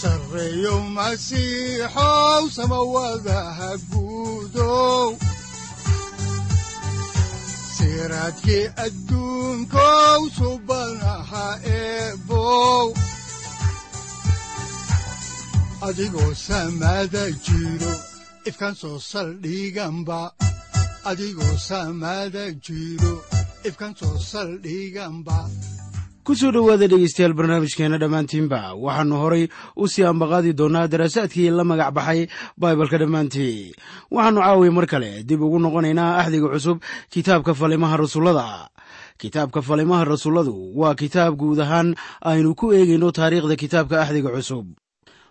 sareyow masiixow samawadaha guudow siraadkii adduunkow subanaha adigoo saldhiganba adigoo samaada jiro ifkan soo saldhiganba ku soo dhowaada dhegeystayaal barnaamijkeenna dhammaantiinba waxaannu horay u sii ambaqaadi doonnaa daraasaadkii la magac baxay baibalka dhammaantii. Waxaannu caawiya mar kale dib ugu noqonaynaa axdiga cusub kitaabka falimaha rasuullada. Kitaabka falimaha rasuulladu waa kitaab guud ahaan aynu ku eegayno taariikhda kitaabka axdiga cusub.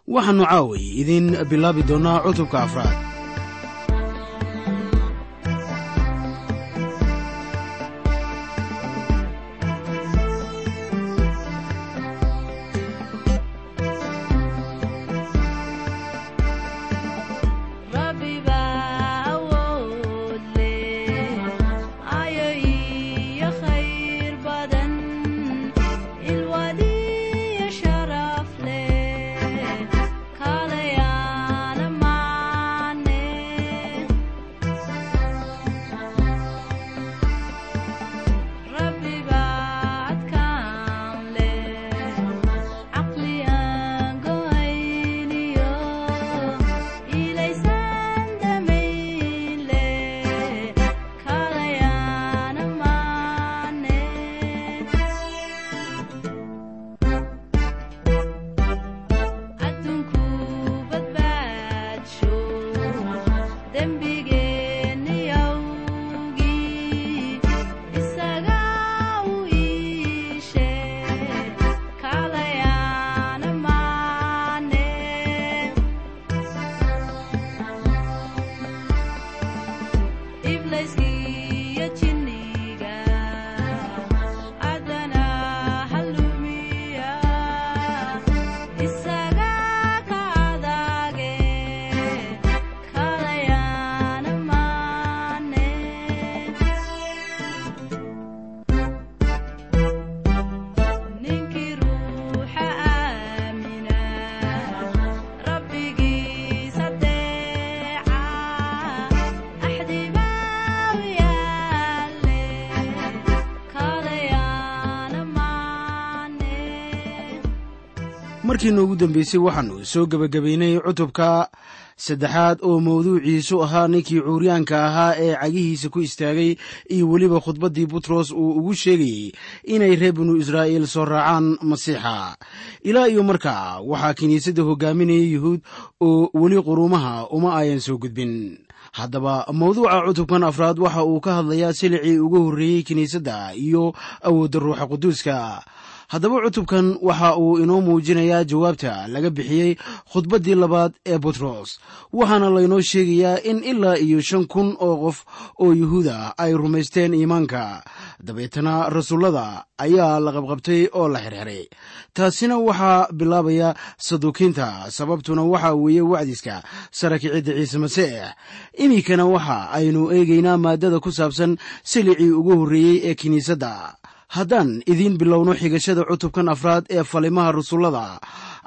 Waxaannu caawi idiin bilaabi doonnaa cutubka afraad markiina ugu dambeysay waxaannu soo gebagabaynay cutubka saddexaad oo mawduuciisu ahaa ninkii cuuryaanka ahaa ee cagihiisa ku istaagay iyo weliba khudbaddii butros uu ugu sheegayey inay reer binu israa'iil soo raacaan masiixa. Ilaa iyo markaa waxaa kiniisadda hogaaminaya yuhuud oo weli quruumaha uma ayan soo gudbin. Haddaba mawduuca cutubkan afraad waxa uu ka hadlayaa silicii ugu horreeyey kiniisadda iyo awoodda ruuxa quduuska haddaba cutubkan waxa uu inoo muujinayaa jawaabta laga bixiyey khudbaddii labaad ee butros waxaana laynoo sheegayaa in ilaa iyo shan kun oo qof oo yuhuud ah ay rumaysteen iimaanka. Dabeetana rasuullada ayaa la qabqabtay oo la xirxiray. Taasina waxaa bilaabaya saduukiinta sababtuna waxaa weeye wacdiska sara kicidda ciise masiix iminkana waxa aynu eegaynaa maaddada ku saabsan silicii ugu horreeyey ee kiniisadda haddaan idiin bilowno xigashada cutubkan afraad ee falimaha rasuullada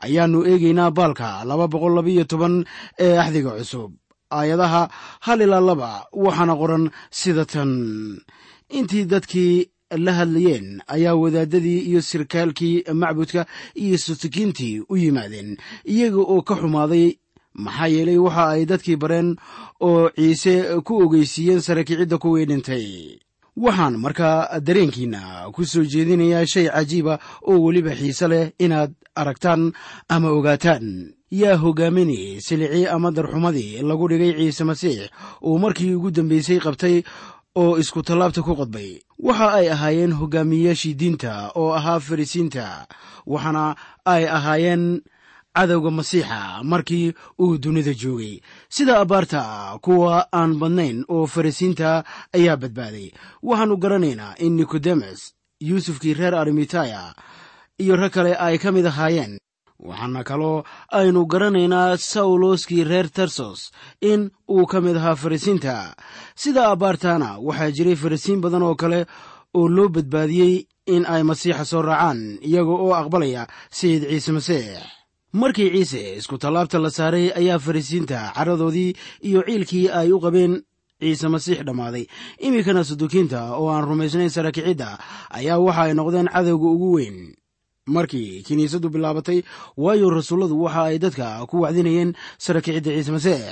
ayaannu eegaynaa baalka laba boqol labaiyo toban ee axdiga cusub. Aayadaha hal ilaa laba waxaana qoran sida tan. Intii dadkii la hadlayeen ayaa wadaadadii iyo sirkaalkii macbudka iyo sutukiintii u yimaadeen iyaga oo ka xumaaday. Maxaa yeelay waxa ay dadkii bareen oo ciise ku ogeysiiyeen sarakicidda kuwii dhintay waxaan markaa dareenkiina ku soo jeedinayaa shay cajiiba oo weliba xiise leh inaad aragtaan ama ogaataan. Yaa hogaaminayay silicii ama darxumadii lagu dhigay ciise masiix uu markii ugu dambeysay qabtay oo isku tallaabta ku qodbay waxa ay ahaayeen hogaamiyeyaashii diinta oo ahaa farisiinta waxaana ay ahaayeen cadowga masiixa markii uu dunida joogay. Sida abbaarta kuwa aan badnayn oo farisiinta ayaa badbaaday. Waxaannu garanaynaa in nikodemes yuusufkii reer arimitaya iyo rag kale ay ka mid ahaayeen. Waxaana kaloo aynu garanaynaa sawloskii reer tarsos in uu ka mid ahaa farisiinta sida abbaartaana waxaa jiray farisiin badan oo kale oo loo badbaadiyey in ay masiixa soo raacaan iyaga oo aqbalaya sayid ciise masiix markii ciise isku tallaabta la saaray ayaa farisiinta caradoodii iyo ciilkii ay u qabeen ciise masiix dhammaaday. Iminkana sadukiinta oo aan rumaysnayn sarakicidda ayaa waxa ay noqdeen cadowga ugu weyn. Markii kiniisaddu bilaabatay waayo rasuulladu waxa ay dadka ku wacdinayeen sarakicidda ciise masiix.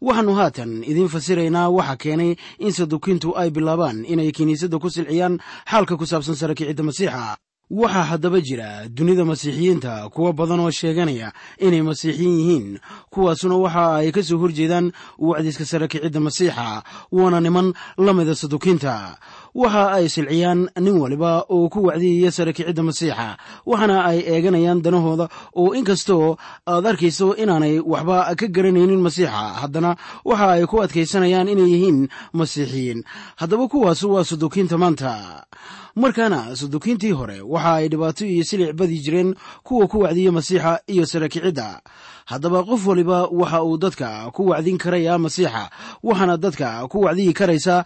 Waxaannu haatan idiin fasiraynaa waxa keenay in sadukiintu ay bilaabaan inay kiniisadda ku silciyaan xaalka ku saabsan sarakicidda masiixa waxaa haddaba jira dunida masiixiyiinta kuwo badan oo sheeganaya inay masiixiyiin yihiin kuwaasuna waxa ay ka soo horjeedaan wacdiska sarakicidda masiixa waana niman la mida sadukiinta waxa ay silciyaan nin waliba oo ku wacdiyaya sarakicidda masiixa waxaana ay eeganayaan danahooda oo inkastoo aad arkayso inaanay waxba ka garanaynin masiixa haddana waxa ay ku adkaysanayaan inay yihiin masiixiyiin. Haddaba kuwaas waa sadukiinta maanta. Markaana sadukiintii hore waxa ay dhibaato iyo silic badi jireen kuwa ku wacdiya masiixa iyo sarakicidda haddaba qof waliba waxa uu dadka ku wacdin karaya masiixa waxaana dadka ku wacdiyi karaysaa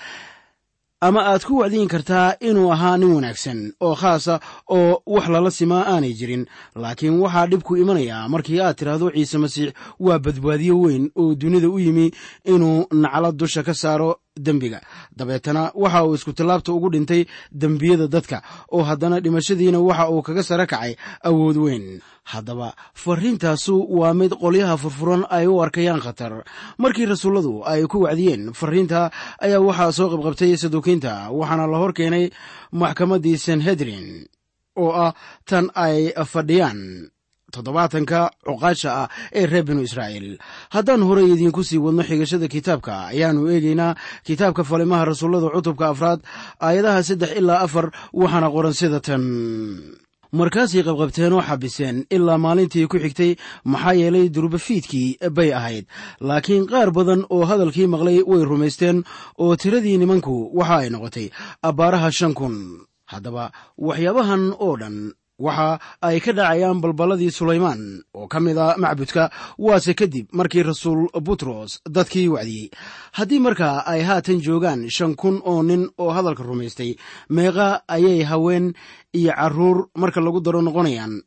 ama aad ku wacdiyin kartaa inuu ahaa nin wanaagsan oo khaasa oo wax lala simaa aanay jirin. Laakiin waxaa dhibku imanayaa markii aad tidhaahdo ciise masiix waa badbaadiyo weyn oo dunida u yimi inuu naclo dusha ka saaro dembiga. Dabeetana waxa uu isku tallaabta ugu dhintay dembiyada dadka oo haddana dhimashadiina waxa uu kaga sare kacay awood weyn. Haddaba fariintaasu waa mid qolyaha furfuran ay u arkayaan khatar. Markii rasuulladu ay ku wacdiyeen fariinta ayaa waxaa soo qabqabtay sadukiinta waxaana la hor keenay maxkamaddii sanhedrin oo ah tan ay fadhiyaan toddobaatanka cuqaasha ah ee reer binu israa'iil. Haddaan horey idiinku sii wadno xigashada kitaabka ayaannu eegaynaa kitaabka falimaha rasuullada cutubka afraad aayadaha saddex ilaa afar waxaana qoran sida tan. Markaasay qabqabteen oo xabiseen ilaa maalintii ku xigtay maxaa yeelay durbafiidkii bay ahayd. Laakiin qaar badan oo hadalkii maqlay way rumaysteen oo tiradii nimanku waxa ay noqotay abbaaraha shan kun. Haddaba waxyaabahan oo dhan waxa ay ka dhacayaan balballadii sulaymaan. Oo ka mid a macbudka waase kadib markii rasuul butros dadkii wacdiyey. Haddii markaa ay haatan joogaan shan kun oo nin oo hadalka rumaystay meeqa ayay haween iyo carruur marka lagu daro noqonayaan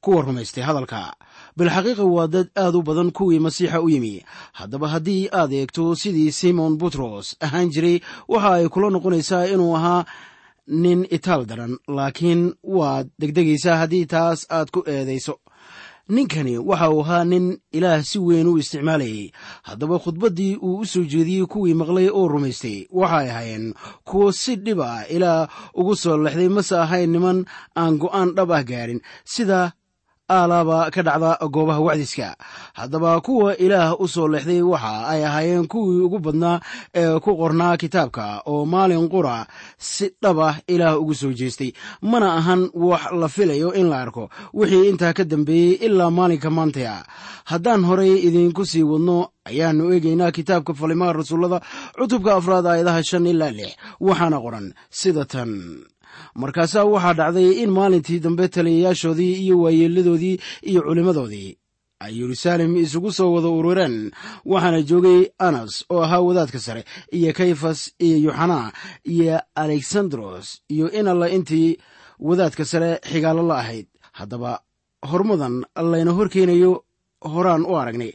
kuwa rumaystay hadalka. Bilxaqiiqa waa dad aad u badan kuwii masiixa u yimi. Haddaba haddii aad eegto sidii simon butros ahaan jiray waxa ay kula noqonaysaa inuu ahaa nin itaal daran laakiin waad degdegaysaa haddii taas aad ku eedayso. Ninkani waxa uu ahaa nin ilaah si weyn u isticmaalayay haddaba khudbaddii uu u soo jeediyey kuwii maqlay oo rumaystay. Waxay ahaayeen kuwo si dhib ah ilaah ugu soo lexday mase ahayn niman aan go'aan dhab ah gaarin. Sida aalaaba ka dhacda goobaha wacdiska haddaba kuwa ilaah u soo leexday waxa ay ahaayeen kuwii ugu badnaa ee ku qornaa kitaabka oo maalin qura si dhab ah ilaah ugu soo jeestay. Mana ahan wax la filayo in la arko. Wixii intaa ka dambeeyey ilaa maalinka maantaya. Haddaan horay idiinku sii wadno ayaannu eegaynaa kitaabka falimaha rasuullada cutubka afraad aayadaha shan ilaa lix. Waxaana qoran sida tan markaasaa waxaa dhacday in maalintii dambe taliyayaashoodii iyo waayeeladoodii iyo culimmadoodii ay yeruusaalem isugu soo wada urureen waxaana joogay anas oo ahaa wadaadka sare iyo kayfas iyo yuxanaa iyo alexandros iyo in alla intii wadaadka sare xigaalo la ahayd. Haddaba hormadan layna hor keenayo horaan u aragnay.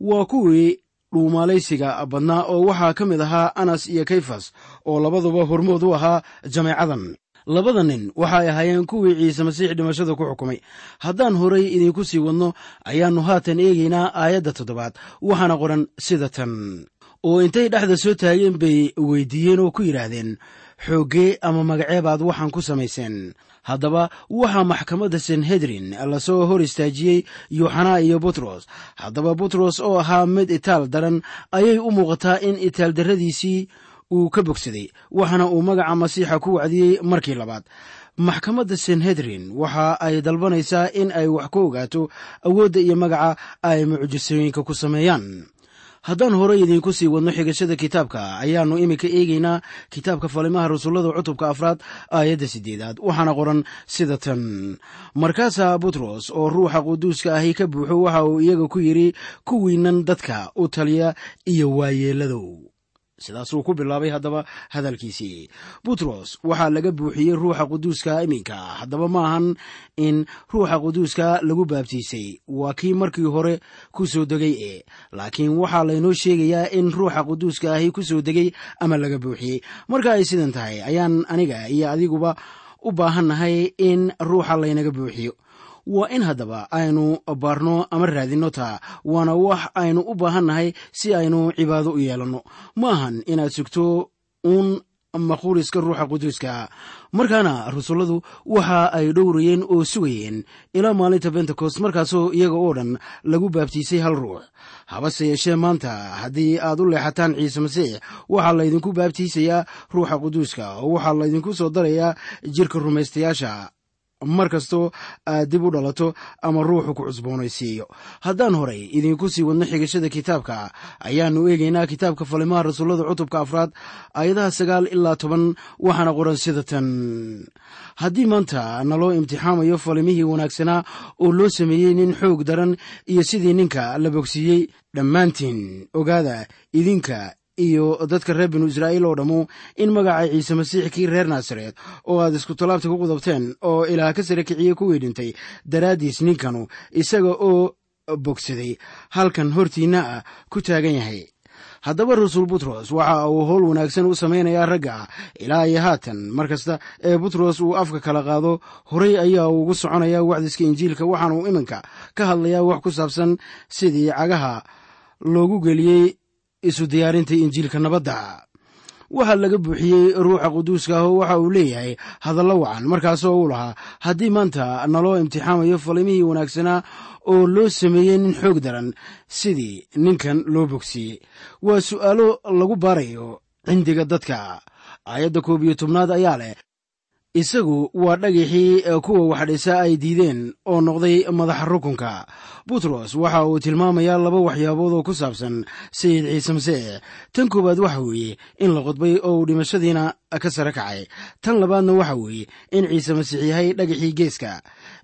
Waa kuwii dhuumaalaysiga badnaa oo waxaa ka mid ahaa anas iyo kayfas oo labaduba hormood u ahaa jameecadan labada nin waxay ahaayeen kuwii ciise masiix dhimashada ku xukumay. Haddaan horay idinku sii wadno ayaannu haatan eegaynaa aayadda toddobaad. Waxaana qoran sida tan. Oo intay dhexda soo taageen bay weydiiyeen oo ku yidhaahdeen xooggee ama magaceebaad waxaan ku samayseen. Haddaba waxaa maxkamadda sanhedrin la soo hor istaajiyey yuuxanaa iyo butros. Haddaba butros oo ahaa mid itaal daran ayay u muuqataa in itaaldarradiisii uu ka bogsaday waxaana uu magaca masiixa ku wacdiyey markii labaad. Maxkamadda senhedrin waxa ay dalbanaysaa in ay wax ka ogaato awoodda iyo magaca ay mucjisooyinka ku sameeyaan. Haddaan horey idiinku sii wadno xigashada kitaabka ayaannu iminka eegaynaa kitaabka falimaha rasuullada cutubka afraad aayadda siddeedaad waxaana qoran sida tan. Markaasaa butros oo ruuxa quduuska ahi ka buuxo waxa uu iyaga ku yidhi kuwiinan dadka u taliya iyo waayeeladow sidaasuu ku bilaabay haddaba hadalkiisii. Butros waxaa laga buuxiyey ruuxa quduuska iminka. Haddaba ma ahan in ruuxa quduuska lagu baabtiisay. Waa kii markii hore ku soo degay e laakiin waxaa laynoo sheegayaa in ruuxa quduuska ahi ku soo degay ama laga buuxiyey. Marka ay sidan tahay ayaan aniga iyo adiguba u baahannahay in ruuxa laynaga buuxiyo waa in haddaba aynu baarno ama raadinno taa waana wax aynu u baahannahay si aynu cibaado u yeelanno. Ma ahan inaad sugto uun maquuliska ruuxa quduuska. Markaana rasuulladu waxa ay dhowrayeen oo sugayeen ilaa maalinta bentecost markaasoo iyaga oo dhan lagu baabtiisay hal ruux. Habase yeeshee maanta haddii aad u leexataan ciise masiix waxaa laydinku baabtiisayaa ruuxa quduuska oo waxaa laydinku soo darayaa jirka rumaystayaasha mar kastoo aad dib u dhalato ama ruuxu ku cusboonaysiiyo. Haddaan horay idiinku sii wadno xigashada kitaabka ayaannu eegaynaa kitaabka falimaha rasuullada cutubka afraad aayadaha sagaal ilaa toban waxaana qoran sida tan. Haddii maanta naloo imtixaamayo falimihii wanaagsanaa oo loo sameeyey nin xoog daran iyo sidii ninka la bogsiiyey dhammaantiin ogaada idinka iyo dadka reer binu israa'iil oo dhammu in magaca ciise masiix kii reer naasareed oo aad isku tallaabta ku qudabteen oo ilaah ka sare kiciyey kuwii dhintay daraaddiis ninkanu isaga oo bogsaday halkan hortiinna ah ku taagan yahay. Haddaba rasuul butros waxa uu howl wanaagsan u samaynayaa ragga ilaa iyo haatan. Mar kasta ee butros uu afka kala qaado horay ayaa ugu soconayaa wacdiska injiilka waxaana iminka ka hadlayaa wax ku saabsan sidii cagaha loogu geliyey isu diyaarinta injiilka nabadda. Waxaa laga buuxiyey ruuxa quduuska ah oo waxa uu leeyahay hadallo wacan markaasoo uu lahaa haddii maanta naloo imtixaamayo falimihii wanaagsanaa oo loo sameeyey nin xoog daran sidii ninkan loo bogsiiyey. Waa su'aalo lagu baarayo cindiga dadka. Aayadda koob iyo tobnaad ayaa leh isagu waa dhagixii kuwa waxdhisa ay diideen oo noqday madaxa rukunka. Butros waxa uu tilmaamayaa laba waxyaabood oo ku saabsan sayid ciise masiix tan koowaad waxa weeye in la qodbay oo uu dhimashadiina ka sare kacay. Tan labaadna waxa weeye in ciise masiix yahay dhagaxii geeska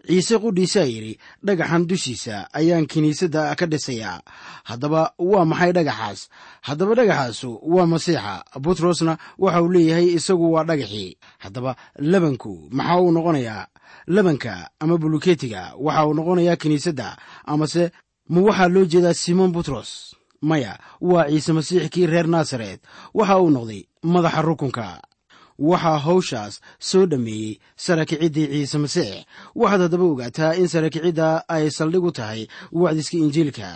ciise qudhiisaa yidhi dhagaxan dushiisa ayaan kiniisadda ka dhisayaa. Haddaba waa maxay dhagaxaas? Haddaba dhagaxaasu waa masiixa. Butrosna waxa uu leeyahay isagu waa dhagaxii. Haddaba labanku maxaa uu noqonayaa? Labanka ama buluketiga waxa uu noqonayaa kiniisadda. Amase ma waxaa loo jeedaa simon butros? Maya waa ciise masiix kii reer naasaret waxa uu noqday madaxa rukunka waxaa hawshaas soo dhammeeyey sarakiciddii ciise masiix waxaad haddaba ogaataa in sarakicidda ay saldhig u tahay wacdiska injiilka.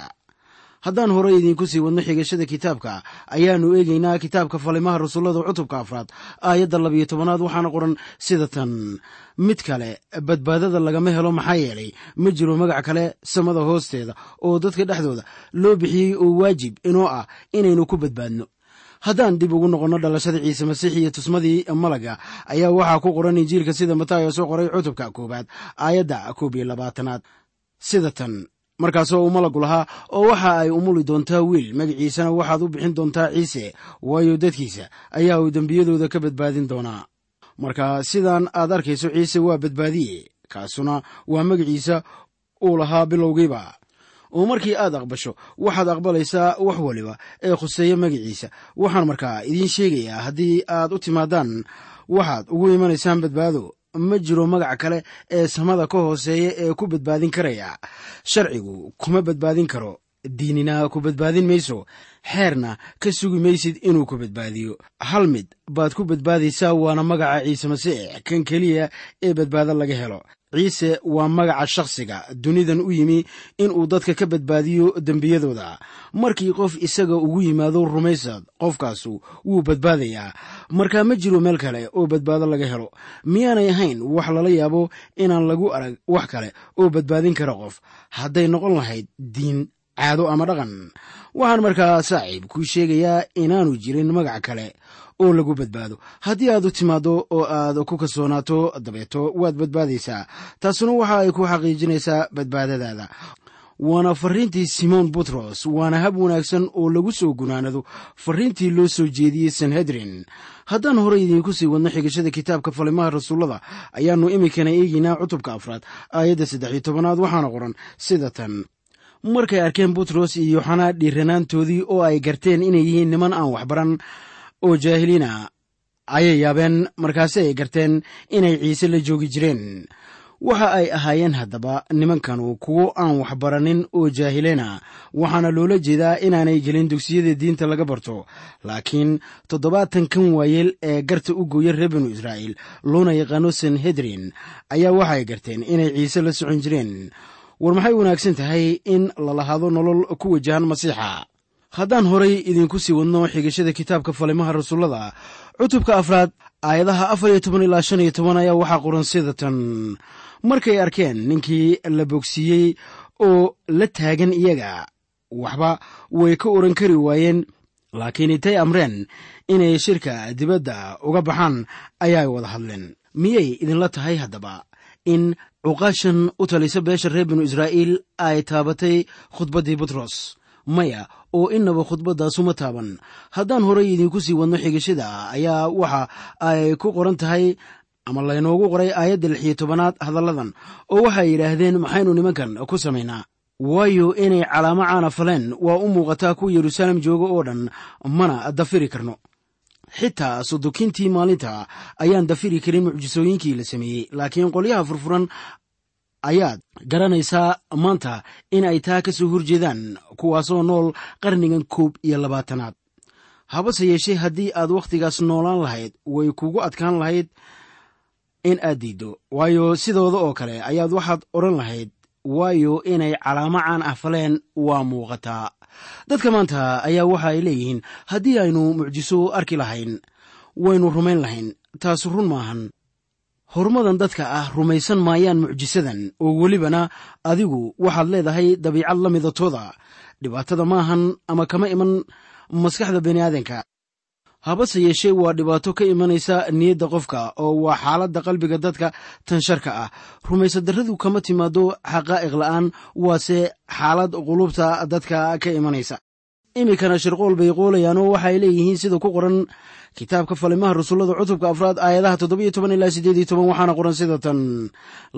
Haddaan horey idiinku sii wadno xigashada kitaabka ayaannu eegaynaa kitaabka falimaha rasuullada cutubka afraad aayadda labiyo tobanaad waxaana qoran sida tan. Mid kale badbaadada lagama helo maxaa yeelay ma jiro magac kale samada hoosteeda oo dadka dhexdooda loo bixiyey oo waajib inoo ah inaynu ku badbaadno haddaan dib ugu noqonno dhalashada ciise masiix iyo tusmadii malaga ayaa waxaa ku qoran injiilka sida mataayo soo qoray cutubka koowaad aayadda koob iyo labaatanaad. Sida tan markaasoo uu malagu lahaa oo waxa ay umuli doontaa wiil magaciisana waxaad u bixin doontaa ciise waayo dadkiisa ayaa uu dembiyadooda ka badbaadin doonaa. Marka sidaan aad arkayso ciise waa badbaadiye kaasuna waa magaciisa uu lahaa bilowgiiba oo markii aad aqbasho waxaad aqbalaysaa wax waliba ee khuseeya magaciisa. Waxaan markaa idiin sheegayaa haddii aad u timaadaan waxaad ugu imanaysaan badbaado. Ma jiro magac kale ee samada ka hooseeya ee ku badbaadin karaya. Sharcigu kuma badbaadin karo. Diinina ku badbaadin mayso. Xeerna ka sugi maysid inuu ku badbaadiyo. Hal mid baad ku badbaadaysaa waana magaca ciise masiix kan keliya ee badbaado laga helo ciise waa magaca shakhsiga dunidan u yimi inuu dadka ka badbaadiyo dembiyadooda. Markii qof isaga ugu yimaado rumaysad qofkaasu wuu badbaadayaa. Markaa ma jiro meel kale oo badbaado laga helo. Miyaanay ahayn wax lala yaabo inaan lagu arag wax kale oo badbaadin kara qof. Hadday noqon lahayd diin caado ama dhaqan. Waxaan markaa saaxiib kuu sheegayaa inaanu jirin magac kale oo lagu badbaado. Haddii aad u timaaddo oo aad ku kalsoonaato dabeeto waad badbaadaysaa. Taasuna waxa ay ku xaqiijinaysaa badbaadadaada. Waana fariintii simon butros waana hab wanaagsan oo lagu soo gunaanado. Fariintii loo soo jeediyey sanhedrin. Haddaan horey idiinku sii wadno xigashada kitaabka falimaha rasuullada ayaannu iminkana eegaynaa cutubka afraad aayadda saddex iyo tobanaad waxaana qoran sida tan markay arkeen butros iyo yoxanaa dhiiranaantoodii oo ay garteen inay yihiin niman aan waxbaran oo jaahiliina ayay yaabeen markaasi ay garteen inay ciise la joogi jireen. Waxa ay ahaayeen haddaba nimankanu kuwo aan waxbaranin oo jaahilena waxaana loola jeedaa inaanay gelin dugsiyada diinta laga barto. Laakiin toddobaatan kan waayeel ee garta u gooya reer binu israa'iil loona yaqaano sanhedrin ayaa waxay garteen inay ciise la socon jireen war maxay wanaagsan tahay in la lahaado nolol ku wajahan masiixa? Haddaan horay idinku sii wadno xigashada kitaabka falimaha rasuullada cutubka afraad aayadaha afar iyo toban ilaa shan iyo toban ayaa waxaa qoran sida tan markay arkeen ninkii la bogsiiyey oo la taagan iyaga waxba way ka oran kari waayeen laakiin intay amreen inay shirka dibadda uga baxaan ayaay wada hadleen. Miyay idinla tahay haddaba in cuqaashan u talisa beesha reer binu israa'iil ay taabatay khudbaddii butros. Maya oo innaba khudbaddaasuma taaban. Haddaan horay idinku sii wadno xigashada ayaa waxa ay ku qoran tahay ama laynoogu qoray aayadda lix iyo tobanaad hadalladan oo waxay yidhaahdeen maxaynu nimankan ku samaynaa. Waayo inay calaamo caana faleen waa u muuqataa kuwa yeruusaalem jooga oo dhan mana dafiri karno xitaa sodokintii maalinta ayaan dafiri karin mucjisooyinkii la sameeyey laakiin qolyaha furfuran ayaad garanaysaa maanta in ay taa ka soo horjeedaan kuwaasoo nool qarnigan koob iyo labaatanaad. Habase yeeshee haddii aad wakhtigaas noolaan lahayd way kugu adkaan lahayd in aad diiddo. Waayo sidooda oo kale ayaad waxaad odhan lahayd waayo inay calaamo caan ah faleen waa muuqataa dadka maanta ayaa waxa ay leeyihiin haddii aynu mucjiso arki lahayn waynu rumayn lahayn taas run maahan horumadan dadka ah rumaysan maayaan mucjisadan oo welibana adigu waxaad leedahay dabiicad la midatooda. Dhibaatada maahan ama kama iman maskaxda baniaadanka habase yeeshee waa dhibaato ka imanaysa niyadda qofka oo waa xaaladda qalbiga dadka tansharka ah. Rumaysadarradu kama timaado xaqaa'iq la'aan waase xaalad qulubta dadka ka imanaysa. Iminkana shirqool bay qoolayaan oo waxaay leeyihiin sida ku qoran kitaabka falimaha rasuullada cutubka afraad aayadaha toddobiyo toban ilaa siddeed iyo toban waxaana qoran sida tan.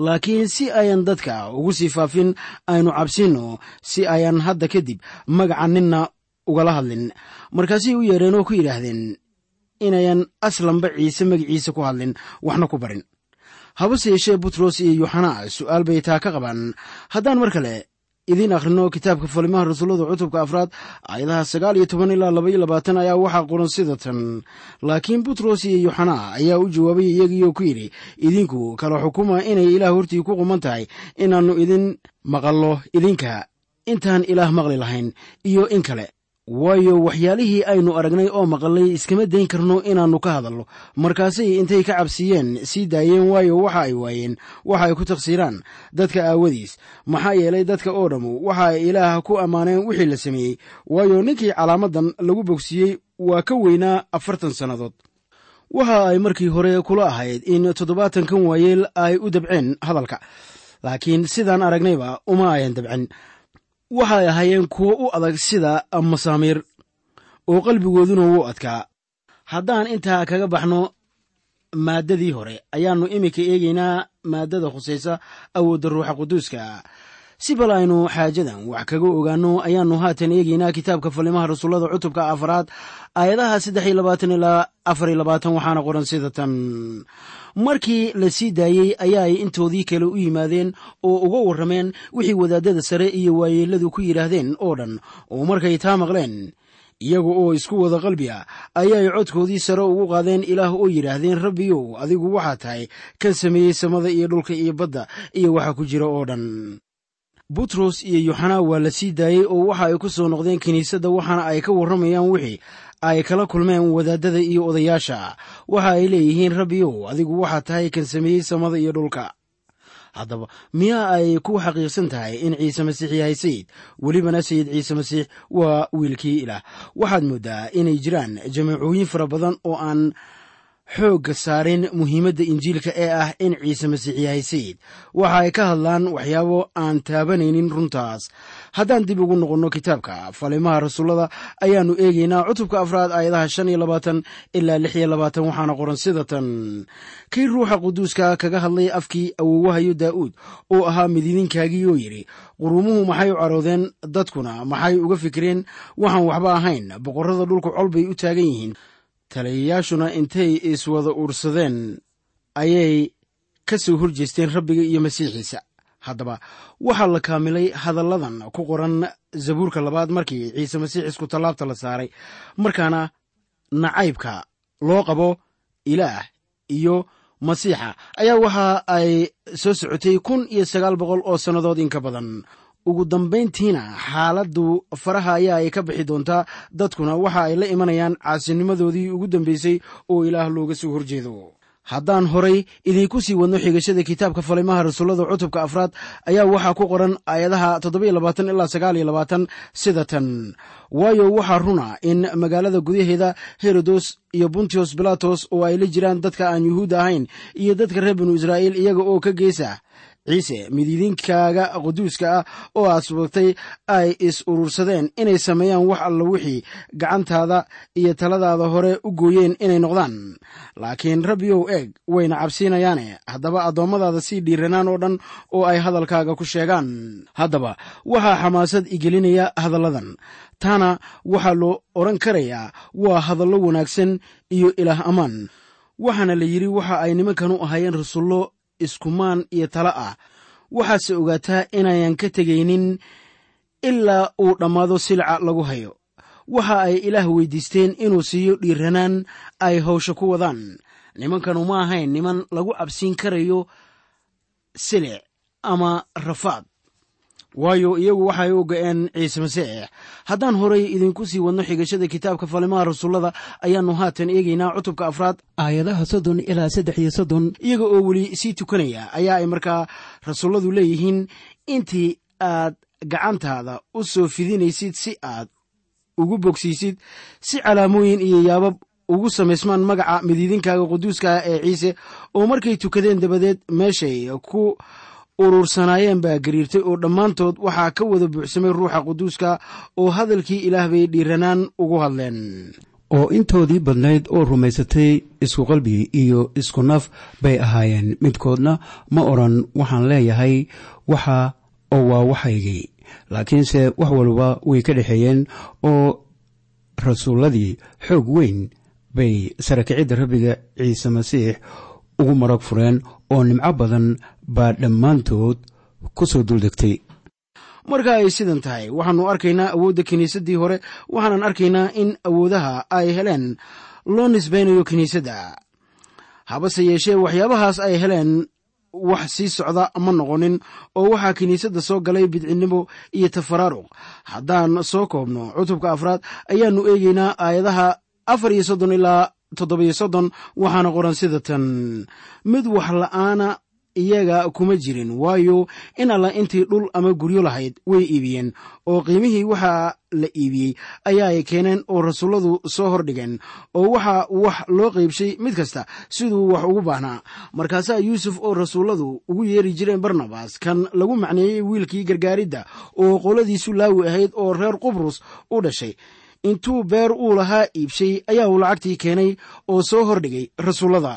Laakiin si ayan dadka ugu sii faafin aynu cabsinno si ayan hadda kadib magaca ninna ugala hadlin. Markaasay u yeedheen oo ku yidhaahdeen inayan aslanba ciise magiciisa ku hadlin waxna ku barin. Habase yeeshee butros iyo yuxanaa su'aal bay taa ka qabaan. Haddaan mar kale idiin akhrino kitaabka falimaha rasuullada cutubka afraad aayadaha sagaal iyo toban ilaa laba iyo labaatan ayaa waxaa qoran sida tan. Laakiin butros iyo yuxanaa ayaa u jawaabay iyagiioo ku yidhi idinku kala xukuma inay ilaah hortii ku quman tahay inaannu idin maqallo idinka. Intaan ilaah maqli lahayn iyo in kale waayo waxyaalihii aynu aragnay oo maqalnay iskama dayn karno inaannu ka hadalno. Markaasay intay ka cabsiiyeen sii daayeen waayo waxa ay waayeen waxa ay ku taqsiiraan. Dadka aawadiis maxaa yeelay dadka oo dhammu waxa ay ilaah ku ammaaneen wixii la sameeyey. Waayo ninkii calaamadan lagu bogsiiyey waa ka weynaa afartan sannadood. Waxa ay markii hore kula ahayd in toddobaatankan waayeel ay u dabceen hadalka. Laakiin sidaan aragnayba uma ayan dabcen waxay ahaayeen kuwo u adag sida masaamiir oo qalbigooduna wuu adkaa. Haddaan intaa kaga baxno maaddadii hore ayaannu iminka eegaynaa maaddada khusaysa awoodda ruuxa quduuska. Si bal aynu xaajadan wax kaga ogaanno ayaannu haatan eegaynaa kitaabka falimaha rasuullada cutubka afaraad aayadaha saddex iyo labaatan ilaa afar iyo labaatan waxaana qoran sida tan markii la sii daayey ayaay intoodii kale u yimaadeen oo uga warrameen wixii wadaadada sare iyo waayeelladu ku yidhaahdeen oo dhan. Oo markay taa maqleen iyaga oo isku wada qalbi ah ayaay codkoodii sare ugu qaadeen ilaah oo yidhaahdeen rabbiyow adigu waxaa tahay kan sameeyey samada iyo dhulka iyo badda iyo waxa ku jira oo dhan. Butros iyo yuxanaa waa la sii daayey oo waxa ay ku soo noqdeen kiniisadda waxaana ay ka warramayaan wixii ay kala kulmeen wadaadada iyo odayaasha. Waxa ay leeyihiin rabbiyow adigu waxaa tahay kan sameeyey samada iyo dhulka. Haddaba miyaa ay ku xaqiiqsan tahay in ciise masiix yahay sayid. Welibana sayid ciise masiix waa wiilkii ilaah. Waxaad mooddaa inay jiraan jamaacooyin fara badan oo aan xoogga saarin muhiimadda injiilka ee ah in ciise masiix yahay sayid. Waxa ay ka hadlaan waxyaabo aan taabanaynin runtaas. Haddaan dib ugu noqonno kitaabka falimaha rasuullada ayaannu eegaynaa cutubka afraad aayadaha shan iyo labaatan ilaa lix iyo labaatan waxaana qoran sida tan. Kii ruuxa quduuska kaga hadlay afkii awowahayo daa'uud oo ahaa midiidinkaagii oo yidhi qurumuhu maxay u caroodeen dadkuna? Maxay uga fikireen waxaan waxba ahayn. Boqorrada dhulku col bay u taagan yihiin taliyayaashuna intay iswada uursadeen ayay ka soo horjeesteen rabbiga iyo masiixiisa. Haddaba waxaa la kaamilay hadalladan ku qoran zabuurka labaad markii ciise masiix isku tallaabta la saaray. Markaana nacaybka loo qabo ilaah iyo masiixa ayaa waxa ay soo socotay kun iyo sagaal boqol oo sannadood in ka badan ugu dambayntiina xaaladdu faraha ayaa ay ka bixi doontaa dadkuna waxa ay la imanayaan caasinimadoodii ugu dambaysay oo ilaah looga soo horjeedo. Haddaan horay idiinku sii wadno xigashada kitaabka falimaha rasuullada cutubka afraad ayaa waxaa ku qoran aayadaha ilaa sida tan. Waayo waxaa runa in magaalada gudaheeda herodos iyo buntios bilatos oo ay la jiraan dadka aan yuhuudda ahayn iyo dadka reer binu israa'iil iyaga oo ka geesa ciise midiidinkaaga quduuska ah oo aad subagtay ay is urursadeen inay sameeyaan wax alla wixii gacantaada iyo taladaada hore u gooyeen inay noqdaan. Laakiin rabbiyow eeg wayna cabsiinayaane haddaba addoommadaada sii dhiiranaan oo dhan oo ay hadalkaaga ku sheegaan. Haddaba waxaa xamaasad igelinaya hadalladan. Taana waxaa loo odhan karayaa waa hadallo wanaagsan iyo ilaah ammaan waxaana la yidhi waxa ay nimankanu ahaayeen rasullo iskumaan iyo talo ah. Waxaase ogaataa inayan ka tegaynin ilaa uu dhammaado silca lagu hayo. Waxa ay ilaah weydiisteen inuu siiyo dhiiranaan ay hawsha ku wadaan. Nimankanu ma ahayn niman lagu cabsiin karayo silic ama rafaad waayo iyagu waxay u ga-een ciise masiix. Haddaan horay idinku sii wadno xigashada kitaabka falimaha rasuullada ayaannu haatan eegaynaa cutubka afraad. Aayadaha soddon ilaa saddex iyo soddon. Iyaga oo weli sii tukanaya ayaa ay markaa rasuulladu leeyihiin intii aad gacantaada u soo fidinaysid si aad ugu bogsiisid si calaamooyin iyo yaabab ugu samaysmaan magaca midiidinkaaga quduuska ah ee ciise oo markay tukadeen dabadeed meeshay ku urursanaayeen baa gariirtay oo dhammaantood waxaa ka wada buuxsamay ruuxa quduuska oo hadalkii ilaah bay dhiiranaan ugu hadleen. Oo intoodii badnayd oo rumaysatay isku qalbi iyo isku naf bay ahaayeen. Midkoodna ma odran waxaan leeyahay waxa oo waa waxaygii. Laakiinse wax walba way ka dhexeeyeen oo rasuulladii xoog weyn bay sarakicidda rabbiga ciise masiix ugu marag fureen oo nimco badan baa dhammaantood ku soo duldegtay. Marka ay sidan tahay waxaannu arkaynaa awoodda kiniisaddii hore waxaanan arkaynaa in awoodaha ay heleen loo nisbaynayo kiniisadda. Habase yeeshee waxyaabahaas ay heleen wax sii socda ma noqonin oo waxaa kiniisadda soo galay bidcinnimo iyo tafaraaruq haddaan soo koobno cutubka afraad ayaannu eegaynaa aayadaha afar iyo soddon ilaa toddobiyo soddon waxaana qoran sida tan. Mid wax la'aana iyaga kuma jirin waayo in alla intii dhul ama guryo lahayd way iibiyeen oo qiimihii waxaa la iibiyey ayaa ay keeneen oo rasuulladu soo hordhigeen oo waxaa wax loo qaybshay mid kasta siduu wax ugu baahnaa markaasaa yuusuf oo rasuulladu ugu yeeri jireen barnabas kan lagu macneeyey wiilkii gargaaridda oo qoladiisu laawi ahayd oo reer qubrus u dhashay intuu beer uu lahaa iibshay ayaa uu lacagtii keenay oo soo hordhigay rasuullada.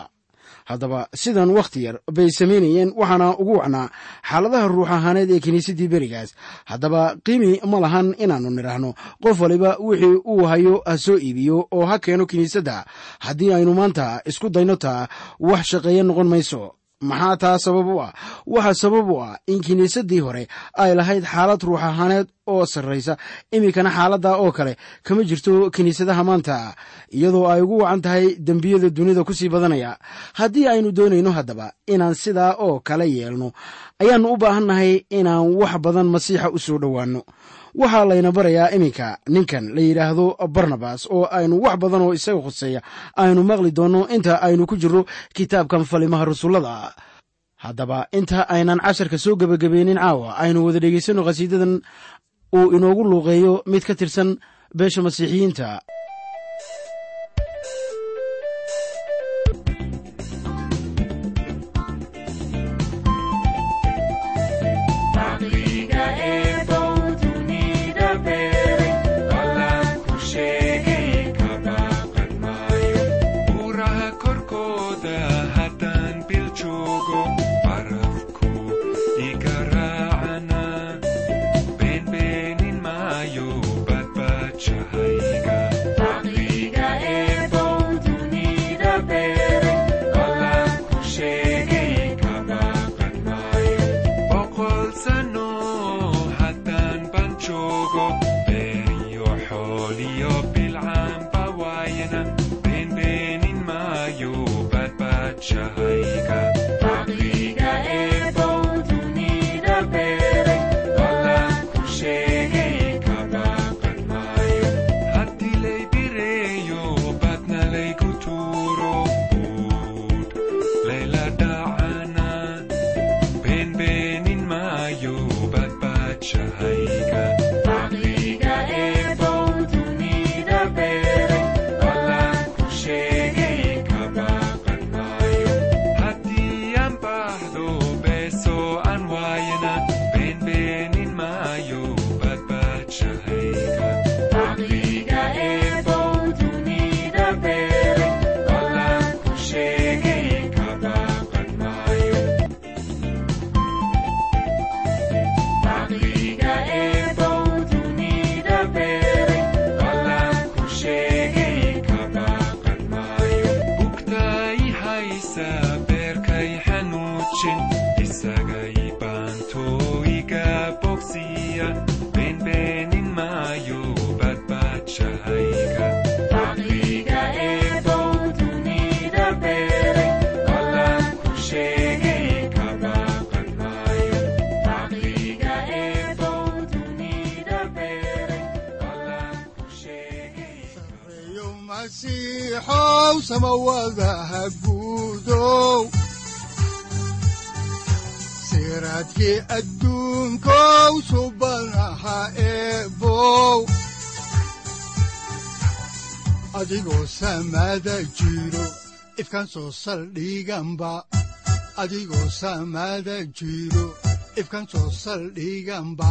Haddaba sidan wakhti yar bay samaynayeen waxaana ugu wacnaa xaaladaha ruux ahaaneed ee kiniisaddii berigaas. Haddaba qiimi ma lahan inaannu nidhaahno qof waliba wixii uu hayo ha soo iibiyo oo ha keeno kiniisadda. Haddii aynu maanta isku dayno taa wax shaqeeya noqon mayso maxaa taa sabab u ah? Waxaa sabab u ah in kiniisaddii hore ay lahayd xaalad ruux ahaaneed oo sarraysa. Iminkana xaaladda oo kale kama jirto kiniisadaha maanta iyadoo ay ugu wacan tahay dembiyada dunida ku sii badanaya. Haddii aynu doonayno haddaba inaan sidaa oo kale yeelno ayaannu u baahannahay inaan wax badan masiixa u soo dhowaanno waxaa layna barayaa iminka. Ninkan la yidhaahdo barnabas oo aynu wax badan oo isaga khuseeya aynu maqli doonno inta aynu ku jirro kitaabkan falimaha rasuullada haddaba inta aynan casharka soo gebagabaynin caawa aynu wada dhegaysanno khasiidadan uu inoogu luuqeeyo mid ka tirsan beesha masiixiyiinta siraadkii adduunkow subanaha eebow adigoo samaada jiro ifkan soo saldhiganba adigoo samaada jiro ifkan soo saldhiganba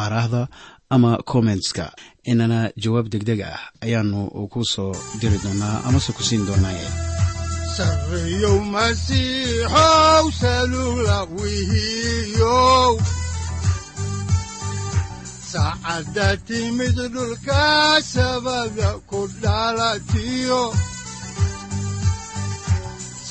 aaraahda ama kommentska inana jawaab degdeg ah ayaanu ku soo diri doonaa amase ku siin doonaaye saacadda timid dhulka sabada ku dhalatiyo